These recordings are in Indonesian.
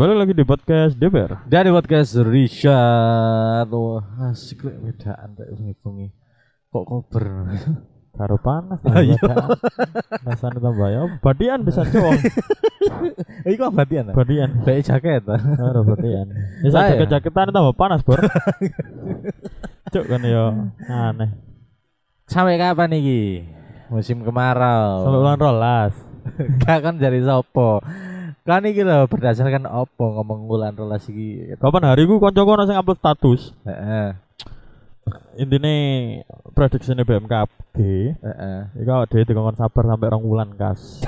Balik lagi di podcast DPR. Dari podcast Richard. Wah asik lek bedaan tak bengi Kok kober? Karo panas Ayo. Rasanya tambah ya. Badian bisa cowok. Iku abadian ta? Badian. Baik jaket ta? Karo badian. Ya Saya. jaket-jaketan tambah panas bor. Cuk kan ya. Aneh. Sampai kapan iki? Musim kemarau. Sampai bulan rolas. Gak kan dari sopo Kan iki lho berdasarkan opo ngomong bulan rolas iki? Kapan hari ku konco ono sing upload status. Heeh. Intinya prediksinya BMKG Heeh. Iku awak dhewe dikongkon sabar sampai rong wulan kas.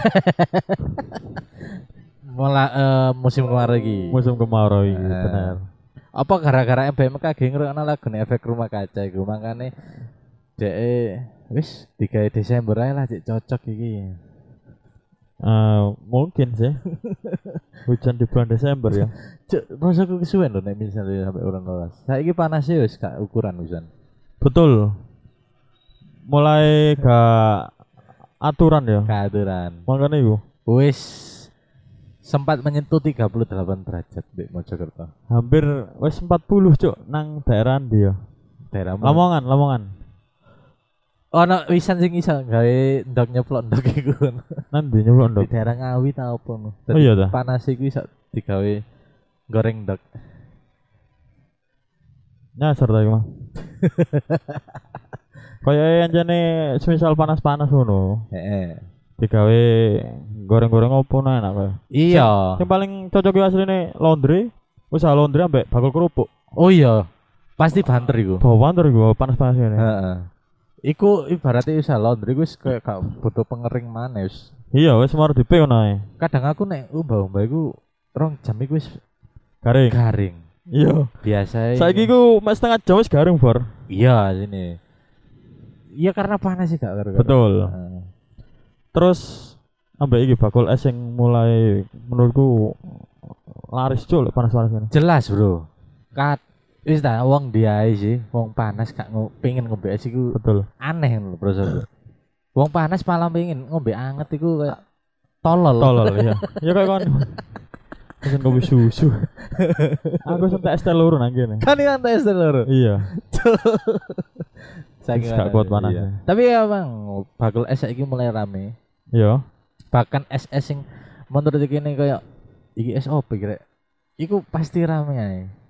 Mulai eh, musim kemarau iki. Musim kemarau iki bener. Apa gara-gara BMKG ngrungokno lagune efek rumah kaca iku? Makane dek wis digawe Desember ae lah cek cocok iki. Eh, Mungkin sih Hujan di bulan Desember ya Cek rasaku kesuwen lho nek misalnya sampai urang rolas. Saiki panas ya wis gak ukuran wisan. Betul Mulai gak aturan ya Keaturan. Makanya itu Wis sempat menyentuh 38 derajat di Mojokerto. hampir wes 40 cuk nang daerah dia. Daerahmu. Lamongan, Lamongan. Ono wisan sing iso gawe ndok nyeplok ndok iku. Nanti nyeblok Di ndok. daerah Ngawi ta opo no. Oh iya ta? Panas iku iso digawe goreng ndok. Nyasar ta iku mah. Kayak anjane semisal panas-panas ngono, Heeh. digawe goreng-goreng opo nah enak kae. Iya. Yang paling cocok iki asline laundry, usaha laundry ambek bakul kerupuk. Oh iya. Pasti banter iku. Bawa banter iku panas-panas ini. Heeh. Iku ibaratnya bisa laundry wis kayak gak butuh pengering mana wis. Iya, wes mau di ngono ae. Kadang aku nek umbah-umbah iku rong jam iku wis Garing. garing. Iya. Biasa. Saiki ku mek setengah jam wis garing, Bor. iya sini. Iya karena panas sih gak karo. Betul. Terus ambek iki bakul es yang mulai menurutku laris cuk lek panas-panas ini. Jelas, Bro. Kat wis ta wong dia sih, wong panas gak pengen ngombe es iku Betul. aneh lho, Bro. Wong panas malah pengen ngombe anget iku kayak tolol. Tolol ya. Ya kayak kon. Pesen kopi susu. Aku sentak es teh loro nang kene. Kan yang tes lho. Iya. Saking Gak kuat panas iya. ya. Tapi ya bang, bakul es saiki mulai rame. Iya. Bahkan es es sing menurut iki kayak iki es opo kira? Iku pasti rame ae.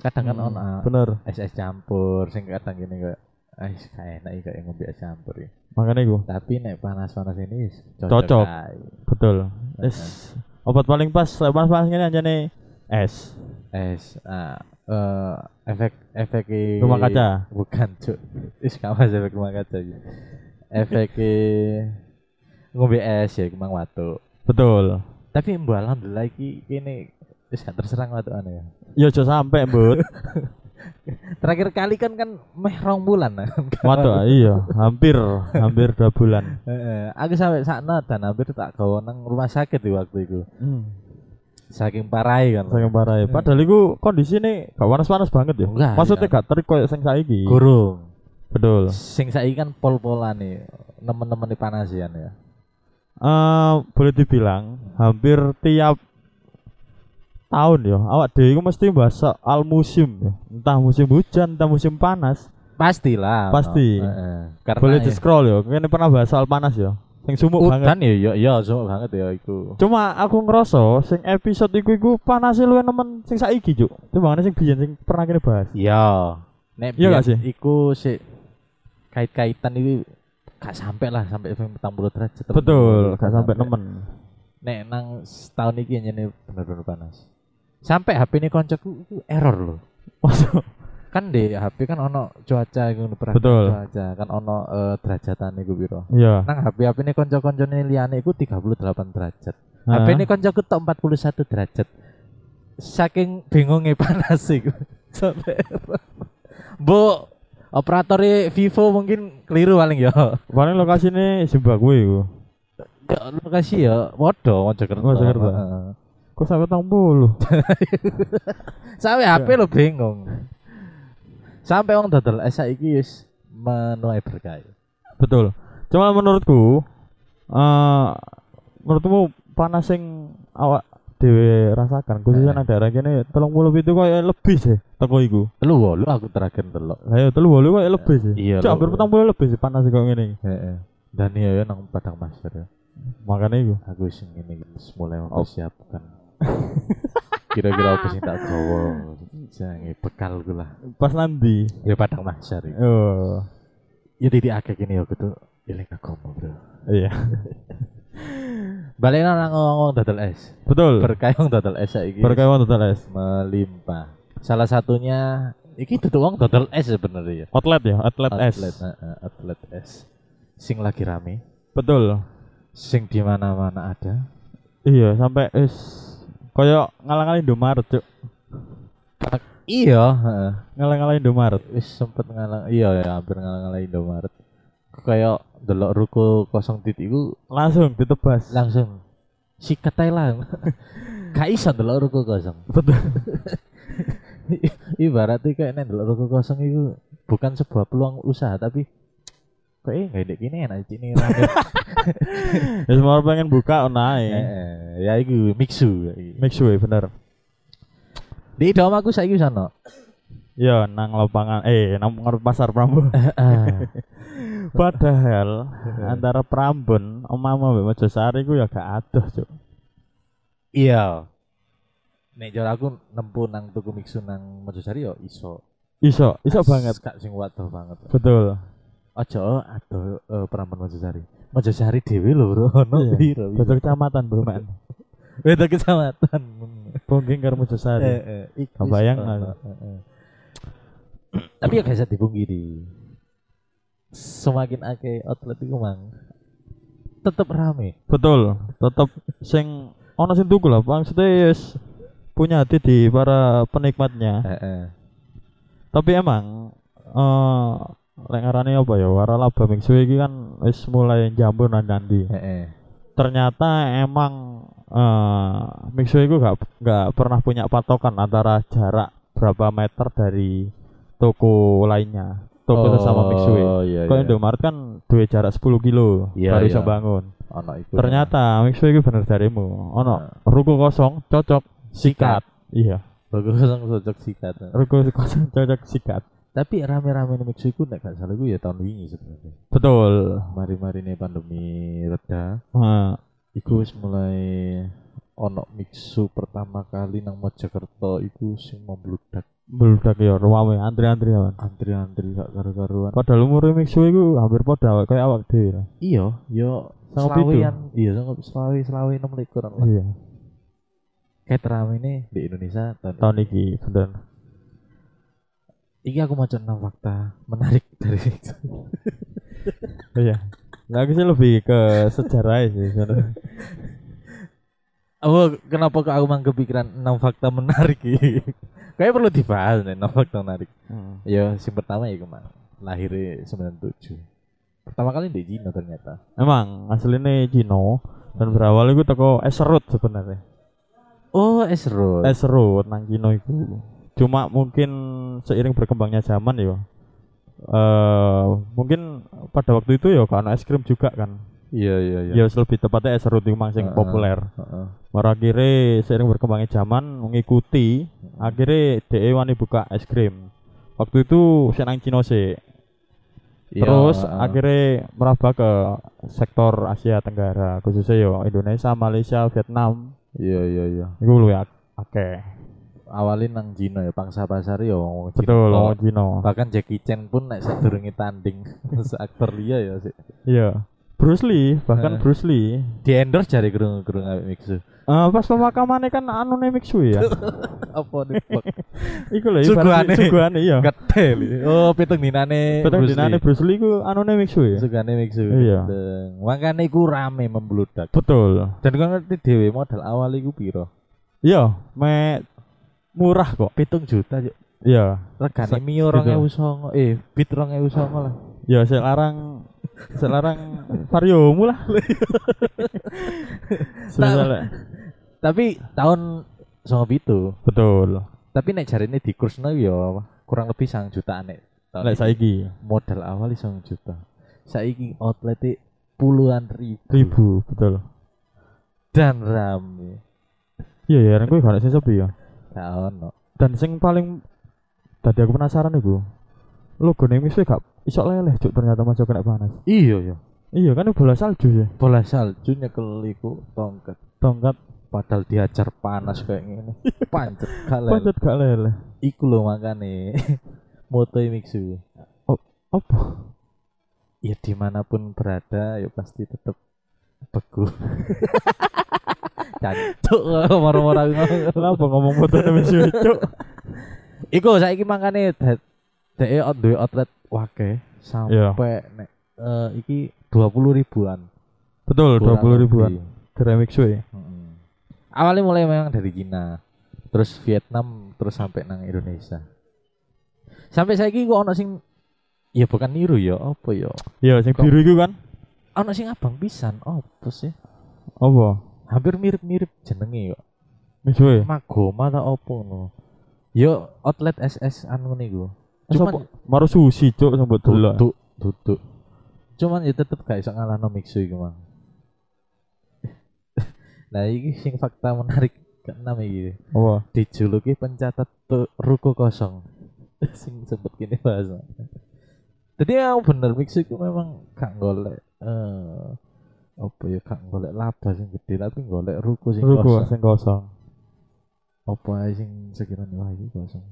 Kadang kan Hmm, ono Bener. es es campur, sing kadang gini kayak Ah, kayak enak kayak ngombe es campur ya. Makanya iku. Tapi nek panas-panas ini Cocok. Betul. Es obat paling pas lek panas-panas ngene anjane es. Es ah eh efek efek Rumah kaca. bukan cuk is mas efek rumah kaca iki efek ngombe es ya kemang watu Betul. tapi mbak alhamdulillah iki kene wis gak terserang watu aneh ya Ya aja sampe, Mbut. terakhir kali kan kan meh rong bulan kan Waduh, iya, hampir hampir dua bulan. Heeh, aku sampai sakno dan hampir tak gawa nang rumah sakit di waktu itu Hmm. saking parah kan Saking parah ya. Padahal iku kondisi ini gak panas-panas banget ya. Enggak, Maksudnya enggak. gak terik koyo sing saiki. gurung Betul. sing saiki kan pol-polan nih nemen-nemen di panasian ya Eh boleh dibilang hampir tiap tahun ya awak dhewe iku mesti bahas soal musim ya. Entah musim hujan, entah musim panas. pastilah Pasti. no. Heeh. karena boleh ya- di scroll ya. Kene pernah bahas soal panas ya. Sing sumuk banget. Udan ya ya ya sumuk banget ya iku. Cuma aku ngerasa sing episode iku iku panasnya luwih nemen sing saiki, Cuk. Timbangane sing biyen sing pernah kene bahas. Iya. Nek Iya gak sih? Iku sih kait-kaitan itu gak sampai lah sampai 40 derajat. Betul, gak sampai nemen. Nek nang setahun iki nih bener-bener panas. Sampai HP ini koncoku error loh. Kan di HP kan ono cuaca iku perhatian Betul. cuaca, kan ono eh, derajatan iku piro. Iya. Nang HP HP ini konco-koncone liyane iku 38 derajat. Heeh. HP ini koncoku tok 41 derajat. Saking bingungnya panas sih. Sampai Bu operator Vivo mungkin keliru paling ya. Paling lokasi ini Zimbabwe iku. Ya, Lokasi ya waduh Mojokerto. Mojokerto. Kok sampai tang puluh? Sampai HP lo bingung. Sampai wong dodol es saiki wis menuai berkah. Betul. Cuma menurutku eh menurutmu panas sing awak dhewe rasakan khususnya Eh. nang daerah kene 30 itu koyo lebih sih teko iku. Telu wolu aku terakhir delok. Lah ya 30 koyo lebih sih. Iya, lho. hampir 40 lebih sih panas kok ngene iki. Heeh. Dan iya ya nang Padang Master ya. Makane iku. Aku sing ngene wis mulai mempersiapkan. Kira-kira apa sing tak gawa jange bekal ku lah. Pas nanti. Ya Padang Master iki. Oh. Ya di akeh kene ya kudu eling agama, Bro. Iya. Balik nang ngomong dodol es. Betul. Berkah wong dodol es saiki. Berkah wong total es. melimpah. Salah satunya iki duduk wong dodol es sebenarnya ya. Outlet ya, outlet es. Atlet, heeh, atlet es. Sing lagi rame, Betul. sing di mana-mana ada. Iya, sampai is koyo ngalang-alang Indomaret, Cuk. Iya, heeh. Ngalang-alang Indomaret. Wis sempet ngalang iya ya hampir ngalang-alang Indomaret. Kayak delok ruko kosong titik iku Langsung ditebas. langsung sikat ae lah. Gak iso delok ruko kosong. Betul. Ibaratnya kayak nek delok ruko kosong itu bukan sebuah peluang usaha tapi kayak nggak ada gini enak ini rame. Ya semua pengen buka naik. Eh, ya iku mixu ya. Make sure bener. Di dom aku saiki sana. Ya nang lapangan eh nang pasar Prambon. Padahal antara Prambon, Omama mbek Mojosari ku ya gak adoh, Cuk. Iya. Nek jare aku nempuh nang tuku mixu nang Mojosari yo iso. Iso, iso banget. Kak sing waduh banget. Betul. Aja aduh uh, Prambon Mojosari. Mojosari dhewe lho, Bro. Ono Iya. piro? Betul kecamatan, Bro, men. Beda kecamatan. Pungging karo Mojosari. Eh, eh, iku Kebayang eh. Tapi ya bisa dipungkiri. Semakin akeh outlet iku mang tetep rame. Betul. Tetep sing ono sing tuku lah, maksudnya yes, punya hati di para penikmatnya. Heeh. Tapi emang lek apa ya? Waralaba mingsu iki kan wis mulai jambur nang nanti. Heeh. Ternyata emang eh mingsu itu gak gak pernah punya patokan antara jarak berapa meter dari toko lainnya. Toko sama mingsu. Oh iya. Kok iya. Indomaret kan duwe jarak 10 kilo Iya, baru iya. bisa bangun. Ono iku. Ternyata mingsu itu bener darimu. Ono Nah. ruko kosong cocok sikat. Iya. bagus langsung cocok sikat. Ruko kosong cocok sikat. Tapi rame-rame nih mixu iku nek gak salah iku ya tahun wingi sebenarnya. Betul. Mari-mari nih pandemi reda, Nah, iku wis mulai ono mixu pertama kali nang Mojokerto iku sing membludak Beludak ya ruame antri-antri ya. antri-antri gak karu-karuan. Padahal umur mixu itu hampir awak kayak awak dhewe. lah. Iya, yo selawian. Iya, sama selawi selawi enam likur lah. Iya. Kayak rame nih di Indonesia tahun, Tahun iki bener. Iki aku mau enam fakta menarik dari mixu. Iya. Nah, aku sih lebih ke sejarah sih sebenarnya. Oh, kenapa kok aku mang kepikiran enam fakta menarik iki? Kayak perlu dibahas nih enam fakta menarik. Hmm. Ya, yang pertama ya ke mana? Lahirnya 97. Pertama kali di Cina ternyata. Emang aslinya Cino dan berawal itu toko es serut sebenarnya. Oh, Esro. Es serut nang Cino itu. Cuma mungkin seiring berkembangnya zaman ya. eh mungkin pada waktu itu ya karena es krim juga kan. Iya, iya, iya. Ya lebih tepatnya es serut itu mang sing Heeh. populer. Heeh. Baru akhirnya seiring berkembangnya zaman mengikuti akhirnya DE wani buka es krim. Waktu itu saya nang Cino sih. Iya, Terus heeh. akhirnya merambah ke sektor Asia Tenggara khususnya yo Indonesia, Malaysia, Vietnam. Iya, iya, iya. Iku luwih ak- akeh. Awalin nang Cina ya, pangsa pasar ya wong Cina. Betul, wong Cino. Bahkan Jackie Chan pun nek sadurunge tanding seaktor dia ya sih. Iya. Bruce Lee, bahkan Heeh. Bruce Lee. Di endorse jari gerung-gerung awake mixu. Eh pas pemakamannya kan anu Mixu ya. Apa nih? Iku lho Suguhane. ibaratnya suguhane iya. Gede li. Oh, pitung dinane. Bruce dinane. Bruce Lee ku anu Mixu ya. Sugane mixu. Iya. Makane iku rame membludak. Betul. Dan kau ngerti dhewe modal awal iku piro? Iya, me murah kok. Pitung juta yuk. Iya. Regane Sa- mio gitu. 2009 eh bit 2009 lah. Ya selarang selarang variomu lah. Sebenarnya Tapi tahun sama itu. betul. Tapi nek jarine di kursno ya kurang lebih sang jutaan nek. Lek iki. saiki modal awal sang juta. Saiki outlet puluhan ribu, ribu betul. dan rame. Iya ya, kuwi gak ono sing sepi ya. Gak ono. Dan sing paling tadi aku penasaran iku. Logo ning Mixway gak iso leleh cuk ternyata masuk kena panas. Iya ya. Iya kan bola salju ya. Bola salju nyekel iku tongkat. Tongkat Padahal diajar panas kayak gini. Pancet kalian. pancet gak leleh. Iku lho makane moto Mixu. Apa? Ya di mana pun berada ya pasti tetap beku. Cancuk marah-marah Kenapa ngomong motor Mixway cuk? Iku saiki makane dhek out duwe outlet wake sampai nek eh, iki 20 ribuan. Betul, kurang 20 ribuan. Mixway. Mm-mm. Awalnya mulai memang dari Cina, terus Vietnam, terus sampai nang Indonesia. Sampai saiki kok ono sing ya bukan niru ya, apa ya? Iya, sing biru iku kan. Ono sing abang pisan, apa sih? Apa? Hampir mirip-mirip jenenge kok. Mixway. Magoma ta apa ngono. Yo outlet SS anu niku. Cuman Cuman maru sushi cuk mbok delok. duduk duduk. Cuman ya tetep gak iso ngalahno Mixu iku mang. nah iki sing fakta menarik keenam iki. Apa? dijuluki pencatat ruko kosong sing sempet kini bahasa jadi yang bener mix itu memang gak golek eh apa ya gak golek laba sing gede tapi golek ruko sing Ruko kosong sing kosong. apa ae sing sekiranya wah iki kosong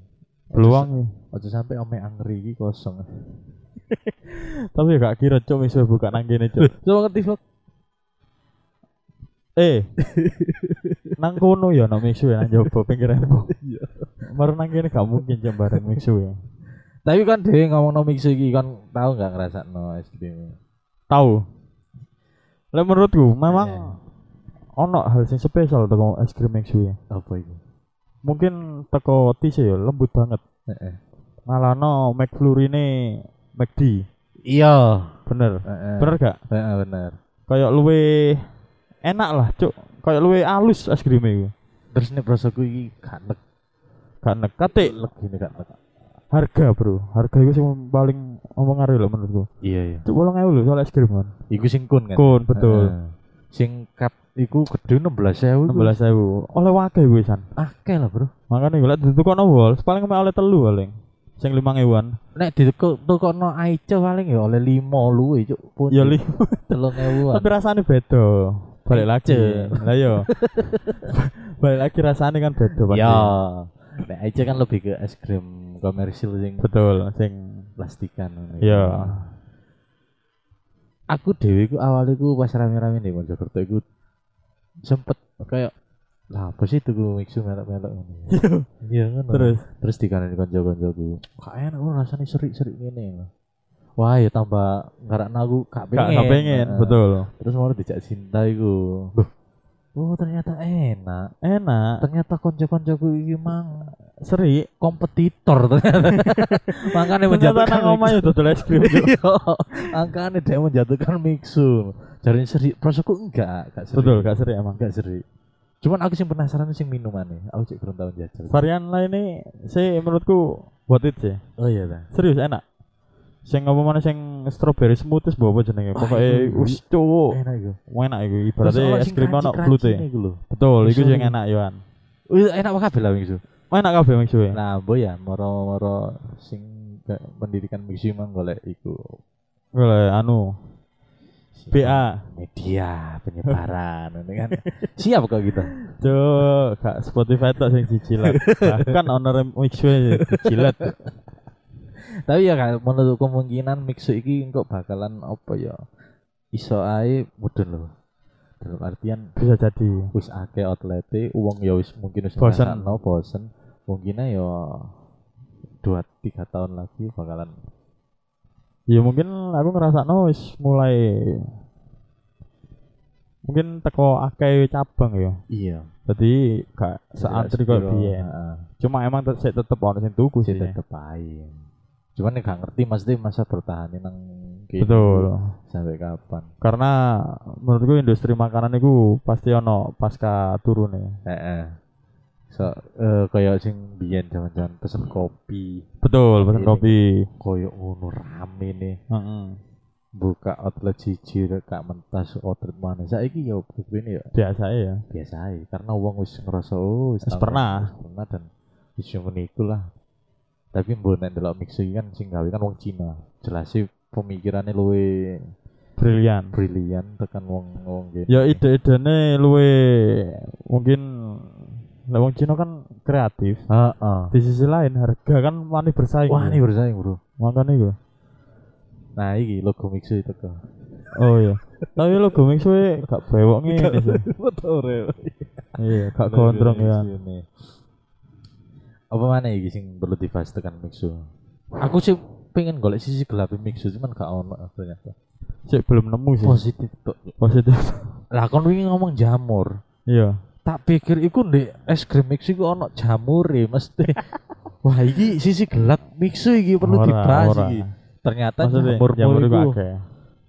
Peluang ya. aja sampai ome angri iki kosong Tapi gak kira cuk Mixway buka nang kene cuk. coba ngerti vlog Eh. nang kono ya nang Mixway nang jopo pinggiranku. Iya. Baru nang kene gak mungkin jam bareng Mixway. tapi kan dhewe ngomong no mix iki kan tahu nggak ngerasa no es krim Tahu. Lek menurutku memang ono hal sing spesial teko es krim Mixway. apa itu Mungkin teko tise ya lembut banget. Heeh. Ngalano McFlurry ini McD. iya Bener. Heeh. Bener gak? Heeh, bener Kayak luwe enak lah, cuk. Kayak luwe halus es krim iku. terus nih prosoku iki gak nek Gak nekate leg gini gak nek harga, Bro. Harga itu sing paling mempengaruhi lho menurutku. iya iya Cuk 8000 lho soal es krim kan. Iku sing kun kan. Kun, betul. Heeh. Sing cup iku gede 16.000 iku. 16.000. Oleh wakil gue san. Akeh lah, Bro. Makanya gue liat itu kono wol, paling oleh telu paling. Sing 5000-an. Nek di tokono Aice paling ya oleh 5 luwe cuk. Pun Ya li, 3000-an. tapi rasanya beda. Balik lagi. Lah yo. Balik lagi rasanya kan beda. Ya. Nek Aice kan lebih ke es krim komersil sing Betul, sing plastikan. ngono. ya. Aku dhewe ku awalnya ku pas rame-rame nih Mojokerto iku sempet kayak lah apa sih tuh mixu melok-melok ngono. Iya ngono. Terus terus dikanin konco-koncoku kak enak lu rasanya serik-serik gini wah ya tambah ngarak aku kak pengen gak pengen, betul. terus mau dijak cinta iku Loh, oh ternyata enak. Enak, ternyata konco-koncoku iki mang seri. kompetitor ternyata. Makanya menjatuhkan nang omah ya dodol es krim. Iya. Makanya dia menjatuhkan mixu. Cari seri. Prosoku enggak gak seri. Betul, gak seri emang. enggak seri. Cuman aku sih penasaran sing minumannya aku cek belum tahu jajal. Varian lain ini sih menurutku buat itu sih. oh iya dah Serius enak. Sing apa mana sing strawberry smoothies bawa apa jenenge? Pokoknya iya. us cuk. enak iku Enak iku ibaratnya es krim ono iku lho. Betul, iku sing enak yoan. Wih, enak apa kabeh lah mingsu. Enak kabeh mixue. Nah, boy ya moro-moro sing pendidikan mingsu mang golek iku. Boleh anu BA. media penyebaran ini kan. Siap kok gitu. Cuk, gak Spotify tok sing cicilan. Bahkan owner mixue cicilan. Tapi ya kan menurut kemungkinan mixu iki kok bakalan apa ya? Iso ae mudun lho. Dalam artian Bisa jadi. wis akeh outlete, uang ya wis mungkin wis Bosen. ngrasakno, bosen. Mungkin ya dua tiga tahun lagi bakalan Ya mungkin aku ngerasa wis mulai mungkin teko akeh cabang ya. iya Jadi gak seantri kok biyen. Cuma emang sik tetep ono sing tuku sih sih. tetep ae. Cuman nek gak ngerti maksudnya masa bertahan nang kene Betul. sampai kapan. Karena menurutku industri makanan itu pasti ono pasca turun ya. Heeh. So, eh kayak sing biyen jaman-jaman pesen kopi, Betul, pesen kopi. koyo ngono rame nih. Heeh. buka outlet siji rek gak mentas outlet mana saiki ya ini ya biasa ya biasa aja karena uang wis ngerasa oh Wis pernah. wis pernah dan wis yo meniku lah tapi mbok nek delok mix iki kan sing gawe kan wong Cina. Jelas sih pemikirannya luwe brilian brilian tekan wong wong gini ya ide-idene luwe mungkin lah wong Cina kan kreatif. Heeh. Di sisi lain harga kan wani bersaing. Wah ya. bersaing bro. Makanya gue nah iki logo mix itu kok oh iya. Tapi lo gue mix we gak bewok ngene sih betul iya gak gondrong ya apa mana iki sing perlu dibahas tekan mixu? Aku sih pengen golek sisi gelap mixu cuman gak ono ternyata. Sih belum nemu sih. Positif tuh positif. Lah kon wingi ngomong jamur. Iya. Tak pikir iku ndek es krim mixu iku ono jamur ya mesti. Wah iki sisi gelap mixu iki perlu Ora, dibahas ora. iki. Ternyata maksudnya jamur jamur itu iku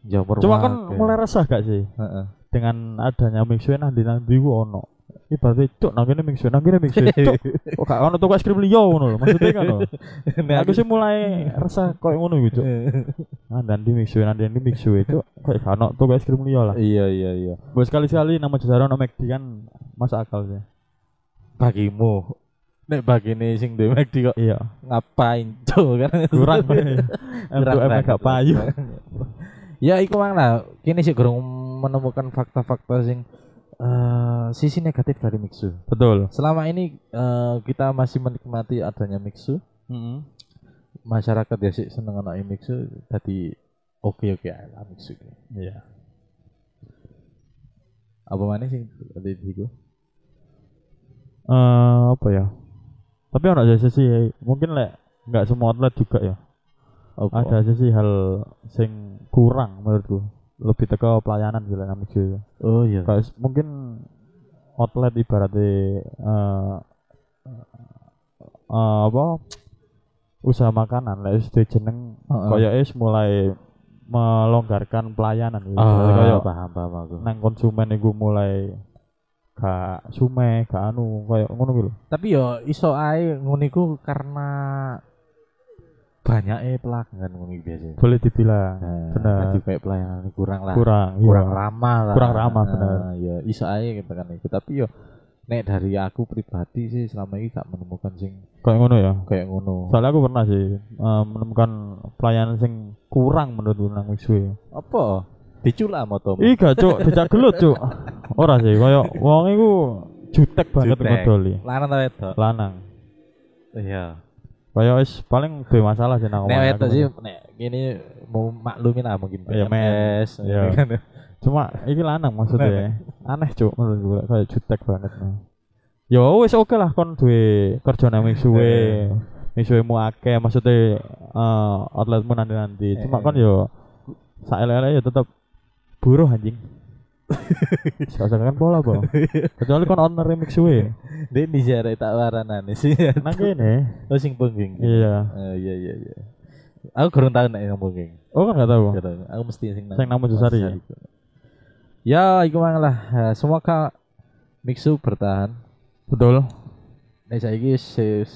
jamur cuma kan mulai resah gak sih? Heeh. dengan adanya mixue nanti nanti gue ono ibaratnya cuk nang kene mixue nang kene mixue cuk kok gak ono toko es krim liya ngono lho maksudnya kan lho. Nah, aku sih mulai resah koyo ngono cuk. Nah nanti mixue nanti nanti mixue cuk. Kok gak ono toko es krim liya lah. Iya iya iya. Bos sekali sekali nama jasa ono McD kan masuk akal sih. Bagimu. Nek bagine sing dhewe McD kok iya. ngapain cuk? Kan? Kurang. Kurang gak payu. Ya iku mang lah. Kini sih kurang menemukan fakta-fakta sing eh, sisi negatif dari mixu. Betul. Selama ini eh, kita masih menikmati adanya mixu. Masyarakat ya sih seneng anak mixu tadi oke oke lah mixu iya. Apa mana sih tadi itu eh apa ya? Tapi ono aja sih mungkin lek nggak semua outlet juga ya. Apa? Ada aja sih hal sing kurang menurutku lebih teko pelayanan gitu lah gitu oh iya kayak mungkin outlet ibaratnya eh eh, apa usaha makanan lah duwe jeneng Heeh. kayak es mulai melonggarkan pelayanan gitu. Jadi kayak paham paham aku nang konsumen iku mulai gak sume gak anu kayak ngono gitu tapi yo iso ae ngono karena banyak eh pelanggan ngono biasa boleh dibilang Nah, bener. tadi kayak pelayanan kurang lah. Kurang kurang iya. ramah lah. Kurang ramah. Nah, ya iso aja gitu kan. Itu tapi yo nek dari aku pribadi sih selama ini gak menemukan sing kayak ngono ya? kayak ngono. Soalnya aku pernah sih eh, menemukan pelayanan sing kurang menurutku nang Mixue apa? Diculak motomu? Ih gak cuk, dijak gelut cuk. Ora sih, koyo wong iku jutek banget ngodoli. lanang ta wedok? Lanang. iya Koyo wis paling duwe masalah sih nang nek aku. sih nek gini mau maklumin lah mungkin Iya, men. PMS, Iya. kan. Cuma iki lanang maksudnya. Aneh cuk menurutku lek koyo jutek banget. nah. Ya wis oke lah kon duwe kerja nang Mixue. Mixue mu akeh maksudnya eh outletmu nanti-nanti. Cuma Eh. kan yo saelele ya tetep buruh anjing. Usah kan pola, Bang. Kecuali kon owner Mixue. Dia di jare tak waranane sih Nang kene. oh sing pengging Iya. Eh, iya iya iya aku kurang tahu nek yang pengging Oh kan gak tahu. Gak tahu. aku mesti sing nang Sing nang Mojosari ya? ya iku mang lah Eh, semoga Mixu bertahan Betul. nek saiki wis wis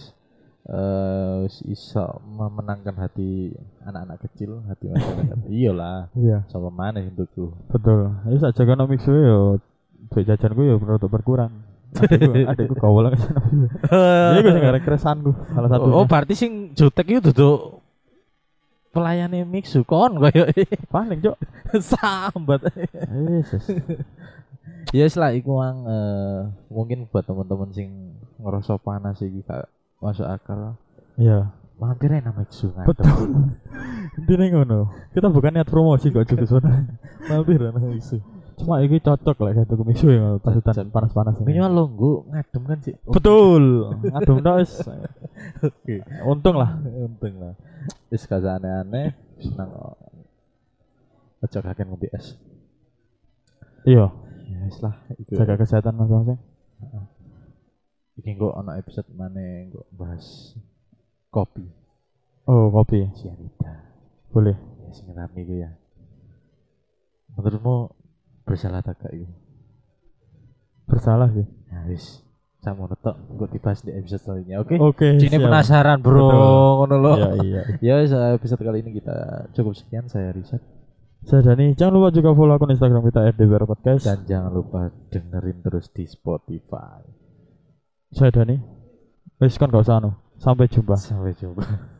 eh wis iso memenangkan hati anak-anak kecil hati masyarakat iyalah Iya, sama mana untukku betul. Ya saja kan mix yo duit jajanku yo rada berkurang. Adikku gaul ke sana. Iya gue sing garek keresanku salah satu. oh berarti sing jutek itu duduk pelayane Mixu kon koyo paling cok. sambat Yesus. ya wis lah iku mang eh, mungkin buat teman-teman sing ngerasa panas iki gak masuk akal Iya. mampir aja nama Mixu Betul. Intinya ngono. Kita bukan niat promosi kok juga sebenarnya. mampir aja nama Mixu Cuma ini cocok lah kayak tuku mixu ya pas hutan panas-panas ini. minimal longgo ngadem kan sih Betul. Ndak wis. Oke. Untung lah. untung lah wis gak usah aneh-aneh senang ojo kakek ngopi es Iya. ya wis lah Jaga kesehatan masing-masing. iki engko ana episode mana engko bahas kopi Oh, kopi. cyanida Boleh. ya sing rame ya menurutmu bersalah tak gak iku Bersalah sih. ya wis sama tok engko dibahas di episode selanjutnya oke Oke. Sini siap. penasaran bro ngono lho Iya, iya. ya wis, episode kali ini kita cukup sekian saya Richard Saya Dani, jangan lupa juga follow akun Instagram kita @dbr podcast. Dan jangan lupa dengerin terus di Spotify. Saya Dani. Wis kan gak usah anu. Sampai jumpa. Sampai jumpa.